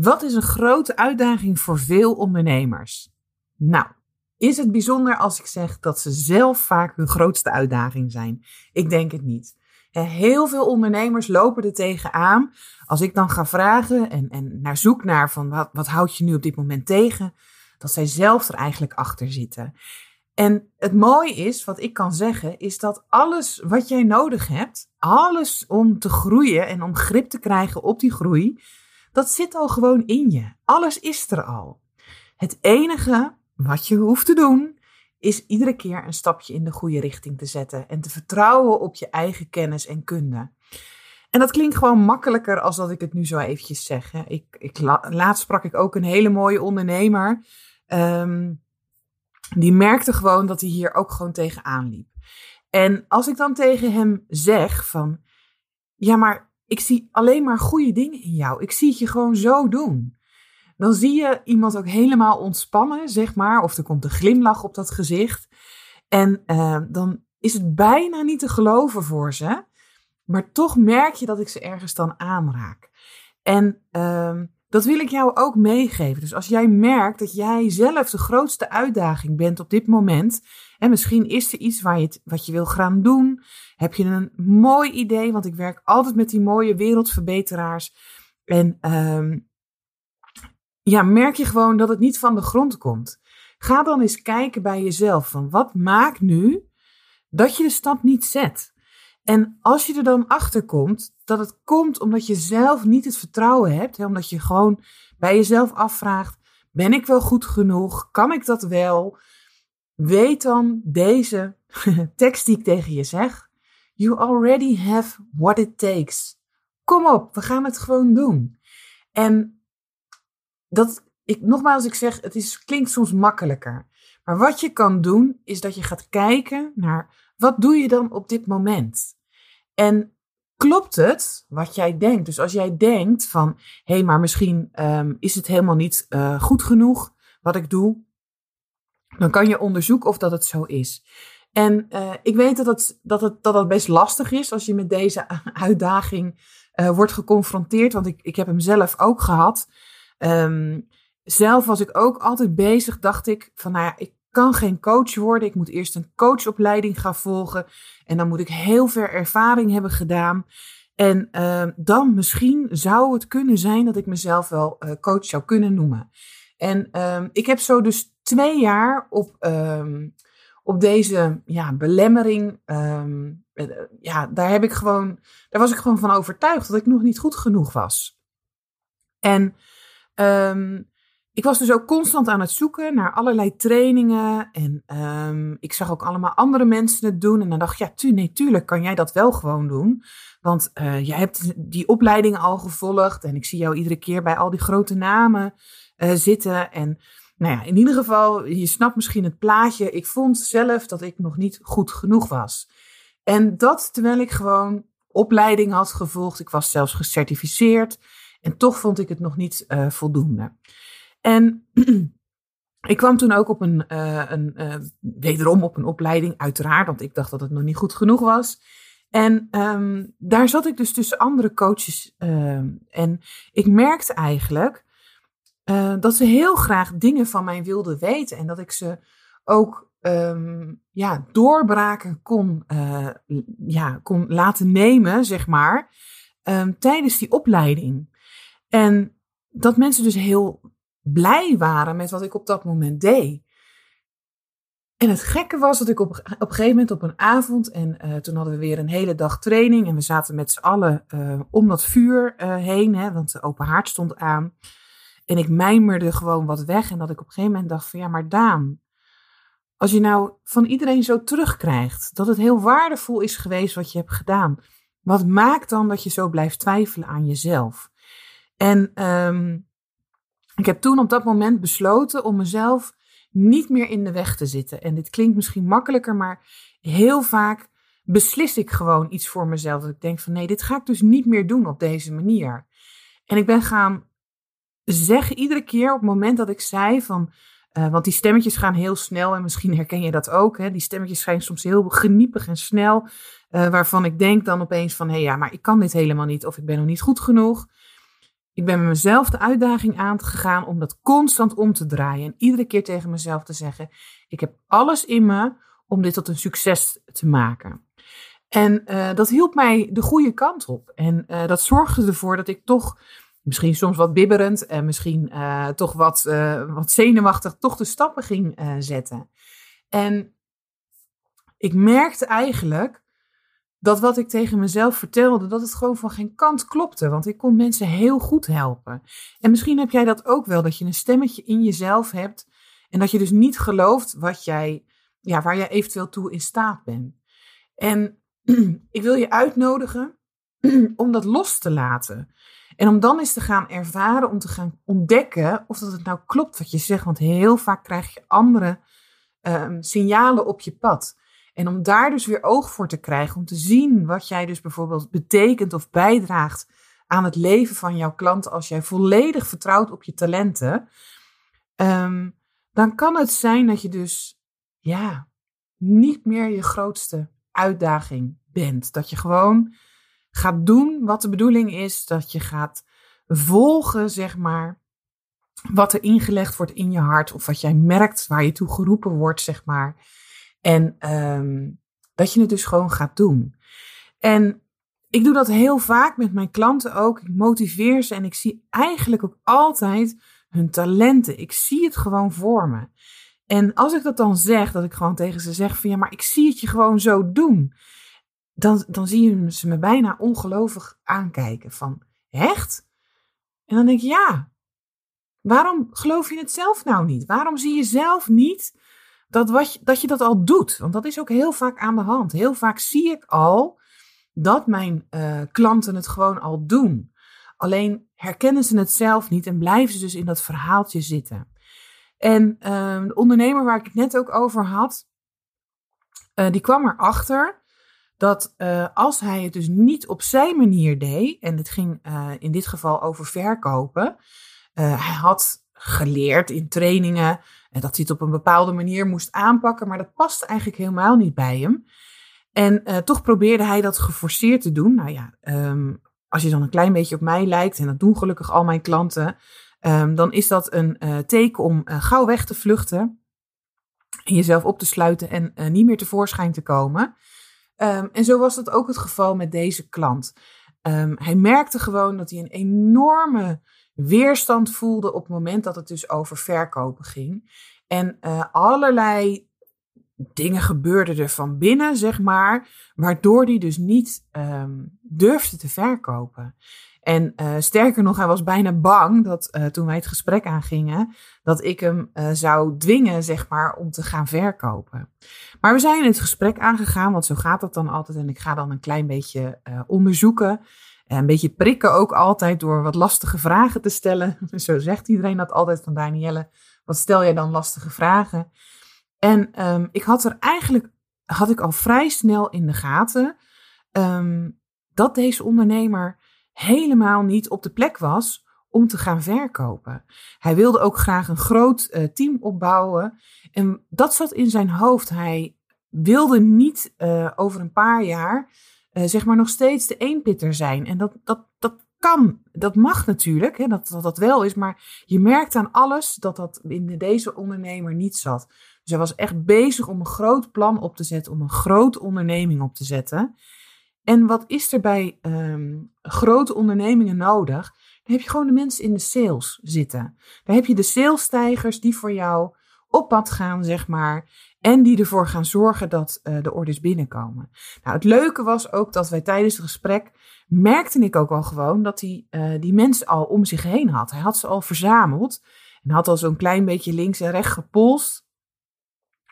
Wat is een grote uitdaging voor veel ondernemers? Nou, is het bijzonder als ik zeg dat ze zelf vaak hun grootste uitdaging zijn? Ik denk het niet. Heel veel ondernemers lopen er tegenaan. Als ik dan ga vragen en, en naar zoek naar van wat, wat houd je nu op dit moment tegen, dat zij zelf er eigenlijk achter zitten. En het mooie is, wat ik kan zeggen, is dat alles wat jij nodig hebt, alles om te groeien en om grip te krijgen op die groei, dat zit al gewoon in je. Alles is er al. Het enige wat je hoeft te doen, is iedere keer een stapje in de goede richting te zetten en te vertrouwen op je eigen kennis en kunde. En dat klinkt gewoon makkelijker als dat ik het nu zo eventjes zeg. Hè. Ik, ik, laatst sprak ik ook een hele mooie ondernemer. Ehm, die merkte gewoon dat hij hier ook gewoon tegenaan liep. En als ik dan tegen hem zeg van, ja maar ik zie alleen maar goede dingen in jou. Ik zie het je gewoon zo doen dan zie je iemand ook helemaal ontspannen, zeg maar. Of er komt een glimlach op dat gezicht. En uh, dan is het bijna niet te geloven voor ze. Maar toch merk je dat ik ze ergens dan aanraak. En uh, dat wil ik jou ook meegeven. Dus als jij merkt dat jij zelf de grootste uitdaging bent op dit moment. En misschien is er iets waar je wat je wil gaan doen. Heb je een mooi idee? Want ik werk altijd met die mooie wereldverbeteraars. En uh, ja, merk je gewoon dat het niet van de grond komt. Ga dan eens kijken bij jezelf van wat maakt nu dat je de stap niet zet. En als je er dan achter komt dat het komt omdat je zelf niet het vertrouwen hebt, hè, omdat je gewoon bij jezelf afvraagt: ben ik wel goed genoeg? Kan ik dat wel? Weet dan deze tekst die ik tegen je zeg: You already have what it takes. Kom op, we gaan het gewoon doen. En dat, ik, nogmaals, ik zeg, het is, klinkt soms makkelijker. Maar wat je kan doen, is dat je gaat kijken naar wat doe je dan op dit moment? En klopt het wat jij denkt? Dus als jij denkt van, hé, hey, maar misschien um, is het helemaal niet uh, goed genoeg wat ik doe, dan kan je onderzoeken of dat het zo is. En uh, ik weet dat dat, het, dat het best lastig is als je met deze uitdaging uh, wordt geconfronteerd, want ik, ik heb hem zelf ook gehad. Um, zelf was ik ook altijd bezig, dacht ik, van nou ja, ik kan geen coach worden. Ik moet eerst een coachopleiding gaan volgen. En dan moet ik heel veel ervaring hebben gedaan. En uh, dan misschien zou het kunnen zijn dat ik mezelf wel uh, coach zou kunnen noemen. En uh, ik heb zo dus twee jaar op, um, op deze ja, belemmering. Um, ja, daar heb ik gewoon, daar was ik gewoon van overtuigd dat ik nog niet goed genoeg was. En ik was dus ook constant aan het zoeken naar allerlei trainingen. En um, ik zag ook allemaal andere mensen het doen. En dan dacht ik, ja, tu nee, tuurlijk kan jij dat wel gewoon doen. Want uh, jij hebt die opleidingen al gevolgd. En ik zie jou iedere keer bij al die grote namen uh, zitten. En nou ja, in ieder geval, je snapt misschien het plaatje. Ik vond zelf dat ik nog niet goed genoeg was. En dat terwijl ik gewoon opleiding had gevolgd. Ik was zelfs gecertificeerd. En toch vond ik het nog niet uh, voldoende. En ik kwam toen ook op een, uh, een uh, wederom op een opleiding, uiteraard, want ik dacht dat het nog niet goed genoeg was. En um, daar zat ik dus tussen andere coaches. Ehm, en ik merkte eigenlijk dat ze heel graag dingen van mij wilden weten. En dat ik ze ook um, ja, doorbraken kon, ja, kon laten nemen, zeg maar, tijdens die opleiding. En dat mensen dus heel blij waren met wat ik op dat moment deed. En het gekke was dat ik op, op een gegeven moment op een avond, en uh, toen hadden we weer een hele dag training en we zaten met z'n allen uh, om dat vuur uh, heen, hè, want de open haard stond aan. En ik mijmerde gewoon wat weg en dat ik op een gegeven moment dacht van ja, maar Daan, als je nou van iedereen zo terugkrijgt dat het heel waardevol is geweest wat je hebt gedaan, wat maakt dan dat je zo blijft twijfelen aan jezelf? En um, ik heb toen op dat moment besloten om mezelf niet meer in de weg te zitten. En dit klinkt misschien makkelijker, maar heel vaak beslis ik gewoon iets voor mezelf. Dat ik denk van nee, dit ga ik dus niet meer doen op deze manier. En ik ben gaan zeggen iedere keer op het moment dat ik zei van. Uh, want die stemmetjes gaan heel snel en misschien herken je dat ook. Hè? Die stemmetjes zijn soms heel geniepig en snel. Uh, waarvan ik denk dan opeens van hé hey, ja, maar ik kan dit helemaal niet of ik ben nog niet goed genoeg. Ik ben met mezelf de uitdaging aangegaan om dat constant om te draaien. En iedere keer tegen mezelf te zeggen: Ik heb alles in me om dit tot een succes te maken. En uh, dat hielp mij de goede kant op. En uh, dat zorgde ervoor dat ik toch, misschien soms wat bibberend en misschien uh, toch wat, wat zenuwachtig, toch de stappen ging zetten. En ik merkte eigenlijk dat wat ik tegen mezelf vertelde, dat het gewoon van geen kant klopte. Want ik kon mensen heel goed helpen. En misschien heb jij dat ook wel, dat je een stemmetje in jezelf hebt. En dat je dus niet gelooft wat jij, ja, waar jij eventueel toe in staat bent. En ik wil je uitnodigen om dat los te laten. En om dan eens te gaan ervaren, om te gaan ontdekken of dat het nou klopt wat je zegt. Want heel vaak krijg je andere um, signalen op je pad. En om daar dus weer oog voor te krijgen, om te zien wat jij dus bijvoorbeeld betekent of bijdraagt aan het leven van jouw klant als jij volledig vertrouwt op je talenten, um, dan kan het zijn dat je dus ja, niet meer je grootste uitdaging bent. Dat je gewoon gaat doen wat de bedoeling is, dat je gaat volgen, zeg maar, wat er ingelegd wordt in je hart of wat jij merkt waar je toe geroepen wordt, zeg maar. En um, dat je het dus gewoon gaat doen. En ik doe dat heel vaak met mijn klanten ook. Ik motiveer ze en ik zie eigenlijk ook altijd hun talenten. Ik zie het gewoon voor me. En als ik dat dan zeg, dat ik gewoon tegen ze zeg van ja, maar ik zie het je gewoon zo doen. Dan, dan zie je ze me bijna ongelovig aankijken van echt? En dan denk ik ja, waarom geloof je het zelf nou niet? Waarom zie je zelf niet dat, wat dat je dat al doet. Want dat is ook heel vaak aan de hand. Heel vaak zie ik al dat mijn uh, klanten het gewoon al doen. Alleen herkennen ze het zelf niet en blijven ze dus in dat verhaaltje zitten. En uh, de ondernemer waar ik het net ook over had, uh, die kwam erachter dat uh, als hij het dus niet op zijn manier deed, en het ging in dit geval over verkopen, hij had geleerd in trainingen en dat hij het op een bepaalde manier moest aanpakken, maar dat paste eigenlijk helemaal niet bij hem. En uh, toch probeerde hij dat geforceerd te doen. Nou ja, um, als je dan een klein beetje op mij lijkt, en dat doen gelukkig al mijn klanten, um, dan is dat een uh, teken om uh, gauw weg te vluchten. En jezelf op te sluiten en niet meer tevoorschijn te komen. Um, en zo was dat ook het geval met deze klant. hij merkte gewoon dat hij een enorme weerstand voelde op het moment dat het dus over verkopen ging. En uh, allerlei dingen gebeurden er van binnen, zeg maar, waardoor hij dus niet um, durfde te verkopen. En uh, sterker nog, hij was bijna bang dat uh, toen wij het gesprek aangingen, dat ik hem zou dwingen, zeg maar, om te gaan verkopen. Maar we zijn het gesprek aangegaan, want zo gaat dat dan altijd. En ik ga dan een klein beetje onderzoeken. Een beetje prikken ook altijd door wat lastige vragen te stellen. Zo zegt iedereen dat altijd van Danielle. Wat stel jij dan lastige vragen? En um, ik had er eigenlijk, had ik al vrij snel in de gaten, um, dat deze ondernemer helemaal niet op de plek was om te gaan verkopen. Hij wilde ook graag een groot uh, team opbouwen. En dat zat in zijn hoofd. Hij wilde niet uh, over een paar jaar uh, zeg maar nog steeds de eenpitter zijn. En dat, dat, dat kan, dat mag natuurlijk, hè, dat, dat dat wel is. Maar je merkt aan alles dat dat in deze ondernemer niet zat. Dus hij was echt bezig om een groot plan op te zetten, om een grote onderneming op te zetten. En wat is er bij um, grote ondernemingen nodig? Dan heb je gewoon de mensen in de sales zitten. Dan heb je de salesstijgers die voor jou op pad gaan, zeg maar. En die ervoor gaan zorgen dat uh, de orders binnenkomen. Nou, het leuke was ook dat wij tijdens het gesprek merkte ik ook al gewoon dat hij die mensen al om zich heen had. Hij had ze al verzameld en had al zo'n klein beetje links en rechts gepolst.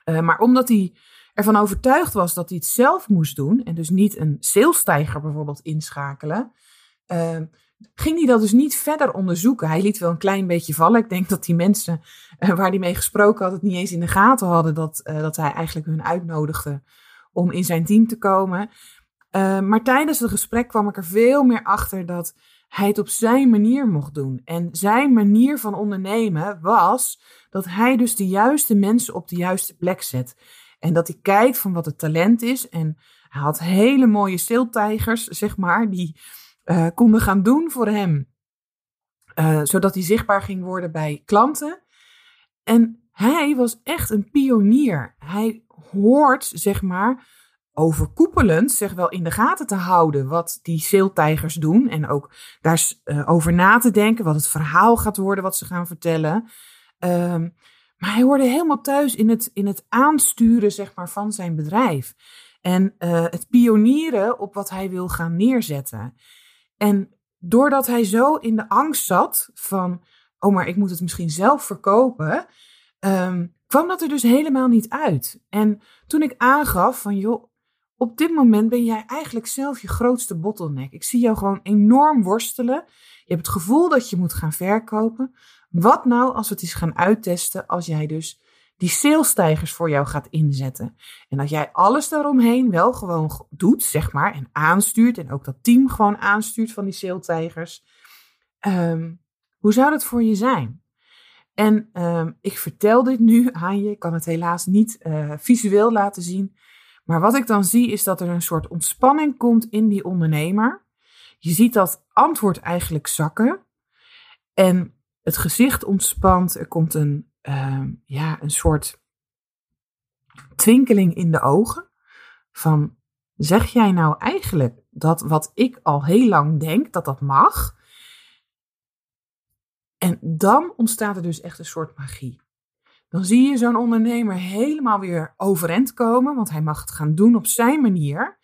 Uh, maar omdat hij ervan overtuigd was dat hij het zelf moest doen en dus niet een salestijger bijvoorbeeld inschakelen, ging hij dat dus niet verder onderzoeken. Hij liet wel een klein beetje vallen. Ik denk dat die mensen uh, waar hij mee gesproken had het niet eens in de gaten hadden dat, dat hij eigenlijk hun uitnodigde om in zijn team te komen. maar tijdens het gesprek kwam ik er veel meer achter dat hij het op zijn manier mocht doen. En zijn manier van ondernemen was dat hij dus de juiste mensen op de juiste plek zet. En dat hij kijkt van wat het talent is. En hij had hele mooie stiltijgers, zeg maar, die uh, konden gaan doen voor hem. Uh, zodat hij zichtbaar ging worden bij klanten. En hij was echt een pionier. Hij hoort, zeg maar, overkoepelend zeg wel in de gaten te houden wat die zeeltijgers doen. En ook daar uh, over na te denken wat het verhaal gaat worden wat ze gaan vertellen. Um, maar hij hoorde helemaal thuis in het, in het aansturen zeg maar, van zijn bedrijf. En het pionieren op wat hij wil gaan neerzetten. En doordat hij zo in de angst zat van, oh maar ik moet het misschien zelf verkopen, um, kwam dat er dus helemaal niet uit. En toen ik aangaf van, joh, op dit moment ben jij eigenlijk zelf je grootste bottleneck. Ik zie jou gewoon enorm worstelen. Je hebt het gevoel dat je moet gaan verkopen. Wat nou als het eens gaan uittesten als jij dus die salesstijgers voor jou gaat inzetten. En dat jij alles daaromheen wel gewoon doet, zeg maar, en aanstuurt. En ook dat team gewoon aanstuurt van die salestijgers. Um, hoe zou dat voor je zijn? En um, ik vertel dit nu aan je. Ik kan het helaas niet uh, visueel laten zien. Maar wat ik dan zie is dat er een soort ontspanning komt in die ondernemer. Je ziet dat antwoord eigenlijk zakken. En het gezicht ontspant. Er komt een, uh, ja, een soort twinkeling in de ogen. Van, zeg jij nou eigenlijk dat wat ik al heel lang denk, dat dat mag? En dan ontstaat er dus echt een soort magie. Dan zie je zo'n ondernemer helemaal weer overeind komen, want hij mag het gaan doen op zijn manier.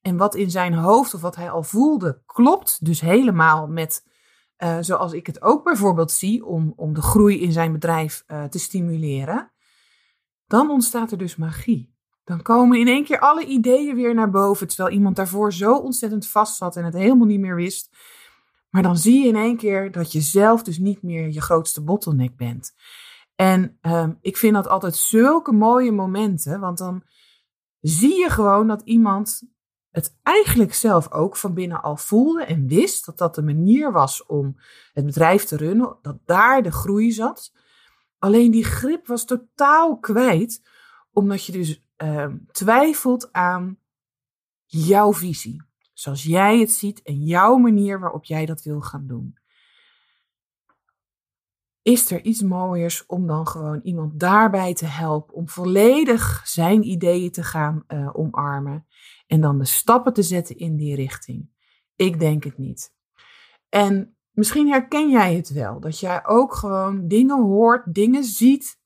En wat in zijn hoofd of wat hij al voelde, klopt dus helemaal met uh, zoals ik het ook bijvoorbeeld zie, om, om de groei in zijn bedrijf uh, te stimuleren. Dan ontstaat er dus magie. Dan komen in één keer alle ideeën weer naar boven, terwijl iemand daarvoor zo ontzettend vast zat en het helemaal niet meer wist. Maar dan zie je in één keer dat je zelf dus niet meer je grootste bottleneck bent. En um, ik vind dat altijd zulke mooie momenten, want dan zie je gewoon dat iemand het eigenlijk zelf ook van binnen al voelde en wist dat dat de manier was om het bedrijf te runnen, dat daar de groei zat. Alleen die grip was totaal kwijt, omdat je dus uh, twijfelt aan jouw visie. Zoals jij het ziet en jouw manier waarop jij dat wil gaan doen is er iets mooiers om dan gewoon iemand daarbij te helpen, om volledig zijn ideeën te gaan uh, omarmen en dan de stappen te zetten in die richting? Ik denk het niet. En misschien herken jij het wel, dat jij ook gewoon dingen hoort, dingen ziet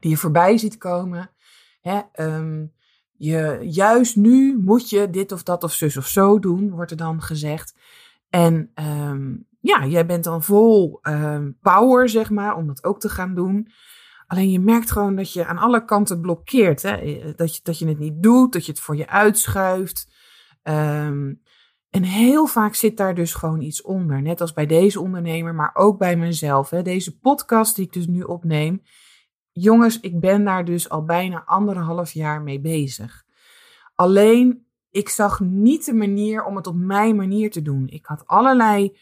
die je voorbij ziet komen. Hè, um, je, juist nu moet je dit of dat of zus of zo doen, wordt er dan gezegd. En um, ja, jij bent dan vol uh, power, zeg maar, om dat ook te gaan doen. Alleen je merkt gewoon dat je aan alle kanten blokkeert. Hè? Eh, dat, je, dat je het niet doet, dat je het voor je uitschuift. Um, en heel vaak zit daar dus gewoon iets onder. Net als bij deze ondernemer, maar ook bij mezelf. Hè? Deze podcast die ik dus nu opneem. Jongens, ik ben daar dus al bijna anderhalf jaar mee bezig. Alleen, ik zag niet de manier om het op mijn manier te doen. Ik had allerlei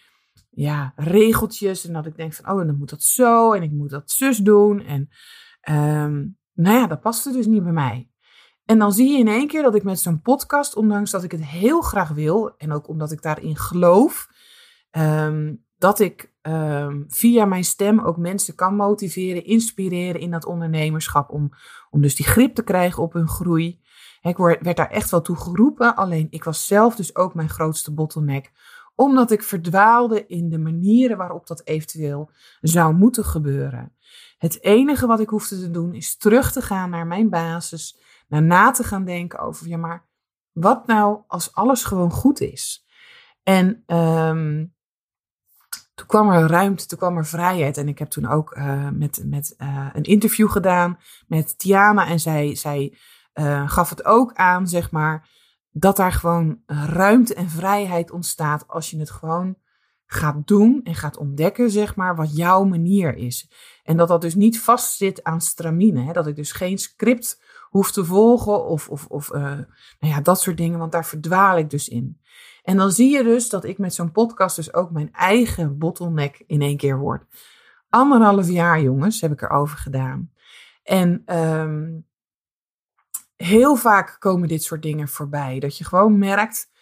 ja, regeltjes. En dat ik denk van, oh, dan moet dat zo en ik moet dat zus doen. En um, nou ja, dat paste dus niet bij mij. En dan zie je in één keer dat ik met zo'n podcast, ondanks dat ik het heel graag wil en ook omdat ik daarin geloof, um, dat ik um, via mijn stem ook mensen kan motiveren, inspireren in dat ondernemerschap, om, om dus die grip te krijgen op hun groei. Ik werd daar echt wel toe geroepen, alleen ik was zelf dus ook mijn grootste bottleneck omdat ik verdwaalde in de manieren waarop dat eventueel zou moeten gebeuren. Het enige wat ik hoefde te doen is terug te gaan naar mijn basis, naar na te gaan denken over, ja maar wat nou als alles gewoon goed is? En um, toen kwam er ruimte, toen kwam er vrijheid. En ik heb toen ook uh, met, met uh, een interview gedaan met Tiana. En zij, zij uh, gaf het ook aan, zeg maar, dat daar gewoon ruimte en vrijheid ontstaat als je het gewoon gaat doen en gaat ontdekken, zeg maar, wat jouw manier is. En dat dat dus niet vastzit aan stramine. Hè? Dat ik dus geen script hoef te volgen of, of, of uh, nou ja, dat soort dingen, want daar verdwaal ik dus in. En dan zie je dus dat ik met zo'n podcast dus ook mijn eigen bottleneck in één keer word. Anderhalf jaar, jongens, heb ik erover gedaan. En um, heel vaak komen dit soort dingen voorbij. Dat je gewoon merkt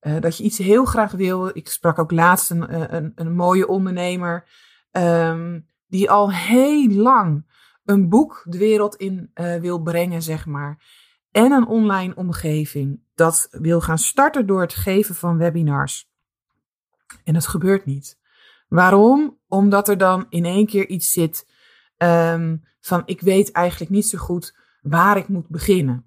uh, dat je iets heel graag wil. Ik sprak ook laatst een, eh, een, een mooie ondernemer. Um, die al heel lang een boek de wereld in uh, wil brengen, zeg maar. En een online omgeving dat wil gaan starten door het geven van webinars. En dat gebeurt niet. Waarom? Omdat er dan in één keer iets zit um, van ik weet eigenlijk niet zo goed waar ik moet beginnen.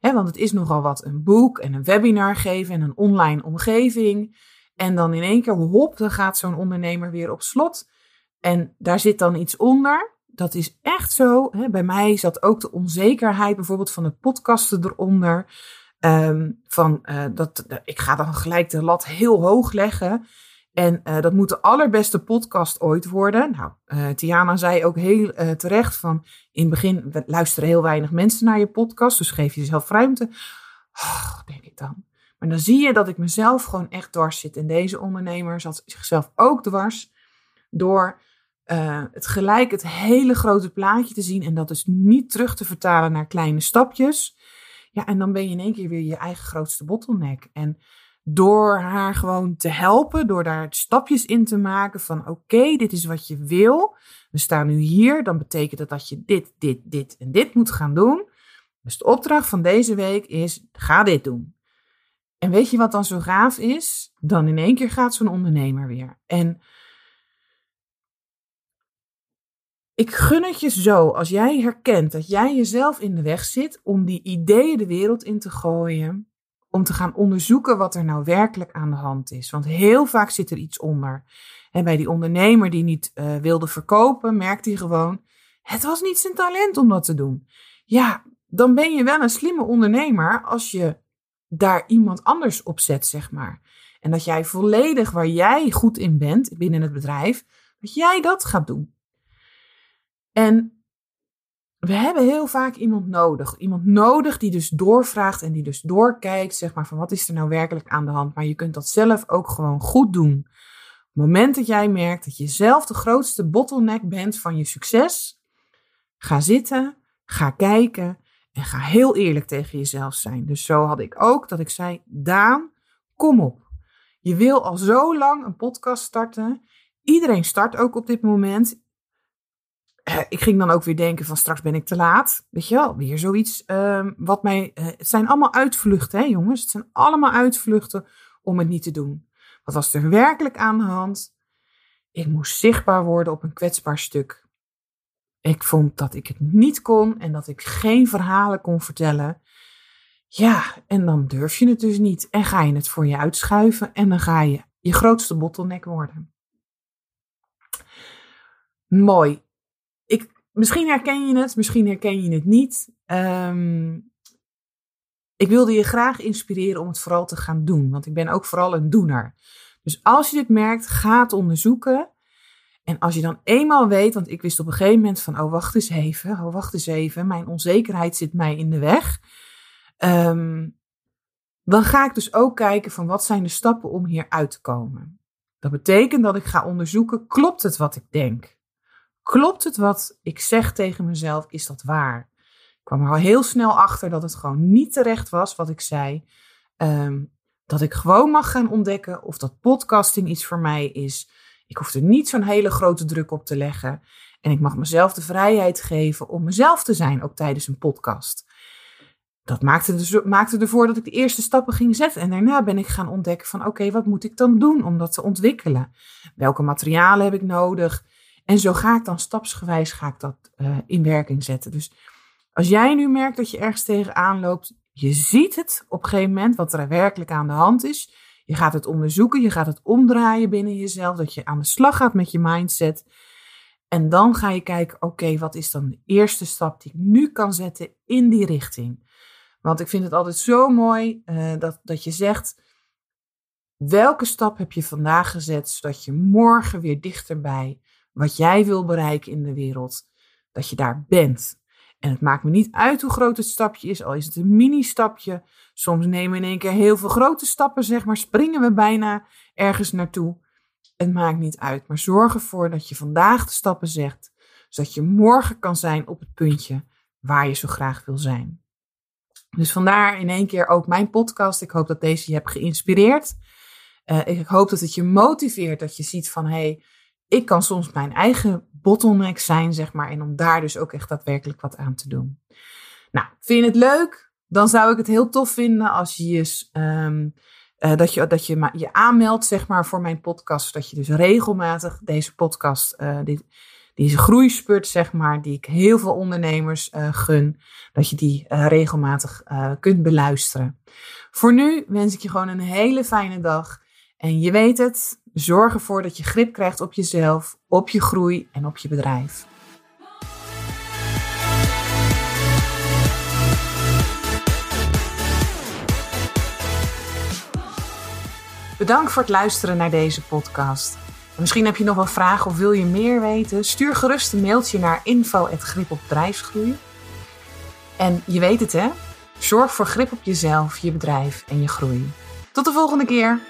Want het is nogal wat een boek en een webinar geven en een online omgeving. En dan in één keer, hop, dan gaat zo'n ondernemer weer op slot. En daar zit dan iets onder. Dat is echt zo. Bij mij zat ook de onzekerheid bijvoorbeeld van het podcasten eronder. Um, van, uh, dat, ik ga dan gelijk de lat heel hoog leggen. En uh, dat moet de allerbeste podcast ooit worden. Nou, uh, Tiana zei ook heel uh, terecht van... in het begin luisteren heel weinig mensen naar je podcast... dus geef jezelf ruimte. Oh, denk ik dan. Maar dan zie je dat ik mezelf gewoon echt dwars zit. En deze ondernemer zat zichzelf ook dwars... door het gelijk het hele grote plaatje te zien... en dat dus niet terug te vertalen naar kleine stapjes. Ja, en dan ben je in één keer weer je eigen grootste bottleneck. En door haar gewoon te helpen, door daar stapjes in te maken van oké, dit is wat je wil. We staan nu hier, dan betekent dat dat je dit, dit, dit en dit moet gaan doen. Dus de opdracht van deze week is, ga dit doen. En weet je wat dan zo gaaf is? Dan in één keer gaat zo'n ondernemer weer. En ik gun het je zo, als jij herkent dat jij jezelf in de weg zit om die ideeën de wereld in te gooien, om te gaan onderzoeken wat er nou werkelijk aan de hand is. Want heel vaak zit er iets onder. En bij die ondernemer die niet uh, wilde verkopen, merkte hij gewoon: het was niet zijn talent om dat te doen. Ja, dan ben je wel een slimme ondernemer als je daar iemand anders op zet, zeg maar. En dat jij volledig waar jij goed in bent binnen het bedrijf, dat jij dat gaat doen. En we hebben heel vaak iemand nodig. Iemand nodig die dus doorvraagt en die dus doorkijkt, zeg maar, van wat is er nou werkelijk aan de hand. Maar je kunt dat zelf ook gewoon goed doen. Op het moment dat jij merkt dat je zelf de grootste bottleneck bent van je succes, ga zitten, ga kijken en ga heel eerlijk tegen jezelf zijn. Dus zo had ik ook dat ik zei, Daan, kom op. Je wil al zo lang een podcast starten. Iedereen start ook op dit moment. Eh, ik ging dan ook weer denken van straks ben ik te laat. Weet je wel, weer zoiets uh, wat mij... Uh, het zijn allemaal uitvluchten, hè jongens. Het zijn allemaal uitvluchten om het niet te doen. Wat was er werkelijk aan de hand? Ik moest zichtbaar worden op een kwetsbaar stuk. Ik vond dat ik het niet kon en dat ik geen verhalen kon vertellen. Ja, en dan durf je het dus niet. En ga je het voor je uitschuiven en dan ga je je grootste bottleneck worden. Mooi. Misschien herken je het, misschien herken je het niet. Um, ik wilde je graag inspireren om het vooral te gaan doen, want ik ben ook vooral een doener. Dus als je dit merkt, ga het onderzoeken. En als je dan eenmaal weet, want ik wist op een gegeven moment van, oh wacht eens even, oh wacht eens even, mijn onzekerheid zit mij in de weg. Um, dan ga ik dus ook kijken van wat zijn de stappen om hier uit te komen. Dat betekent dat ik ga onderzoeken, klopt het wat ik denk? Klopt het wat ik zeg tegen mezelf? Is dat waar? Ik kwam er al heel snel achter dat het gewoon niet terecht was wat ik zei. Um, dat ik gewoon mag gaan ontdekken of dat podcasting iets voor mij is. Ik hoef er niet zo'n hele grote druk op te leggen. En ik mag mezelf de vrijheid geven om mezelf te zijn, ook tijdens een podcast. Dat maakte, dus, maakte ervoor dat ik de eerste stappen ging zetten. En daarna ben ik gaan ontdekken van oké, wat moet ik dan doen om dat te ontwikkelen? Welke materialen heb ik nodig? En zo ga ik dan stapsgewijs ga ik dat uh, in werking zetten. Dus als jij nu merkt dat je ergens tegenaan loopt, je ziet het op een gegeven moment wat er werkelijk aan de hand is. Je gaat het onderzoeken, je gaat het omdraaien binnen jezelf, dat je aan de slag gaat met je mindset. En dan ga je kijken, oké, wat is dan de eerste stap die ik nu kan zetten in die richting? Want ik vind het altijd zo mooi uh, dat, dat je zegt, welke stap heb je vandaag gezet, zodat je morgen weer dichterbij wat jij wil bereiken in de wereld, dat je daar bent. En het maakt me niet uit hoe groot het stapje is, al is het een mini-stapje. Soms nemen we in één keer heel veel grote stappen, zeg maar, springen we bijna ergens naartoe. Het maakt niet uit, maar zorg ervoor dat je vandaag de stappen zegt, zodat je morgen kan zijn op het puntje waar je zo graag wil zijn. Dus vandaar in één keer ook mijn podcast. Ik hoop dat deze je hebt geïnspireerd. Uh, ik hoop dat het je motiveert, dat je ziet van hé, hey, ik kan soms mijn eigen bottleneck zijn, zeg maar, en om daar dus ook echt daadwerkelijk wat aan te doen. Nou, vind je het leuk? Dan zou ik het heel tof vinden als je je, um, uh, dat je, dat je je aanmeldt, zeg maar, voor mijn podcast. Dat je dus regelmatig deze podcast, uh, dit, deze groeispurt, zeg maar, die ik heel veel ondernemers uh, gun, dat je die regelmatig kunt beluisteren. Voor nu wens ik je gewoon een hele fijne dag. En je weet het, zorg ervoor dat je grip krijgt op jezelf, op je groei en op je bedrijf. Bedankt voor het luisteren naar deze podcast. Misschien heb je nog wel vragen of wil je meer weten? Stuur gerust een mailtje naar info.gripopbedrijfsgroei. En je weet het hè, zorg voor grip op jezelf, je bedrijf en je groei. Tot de volgende keer!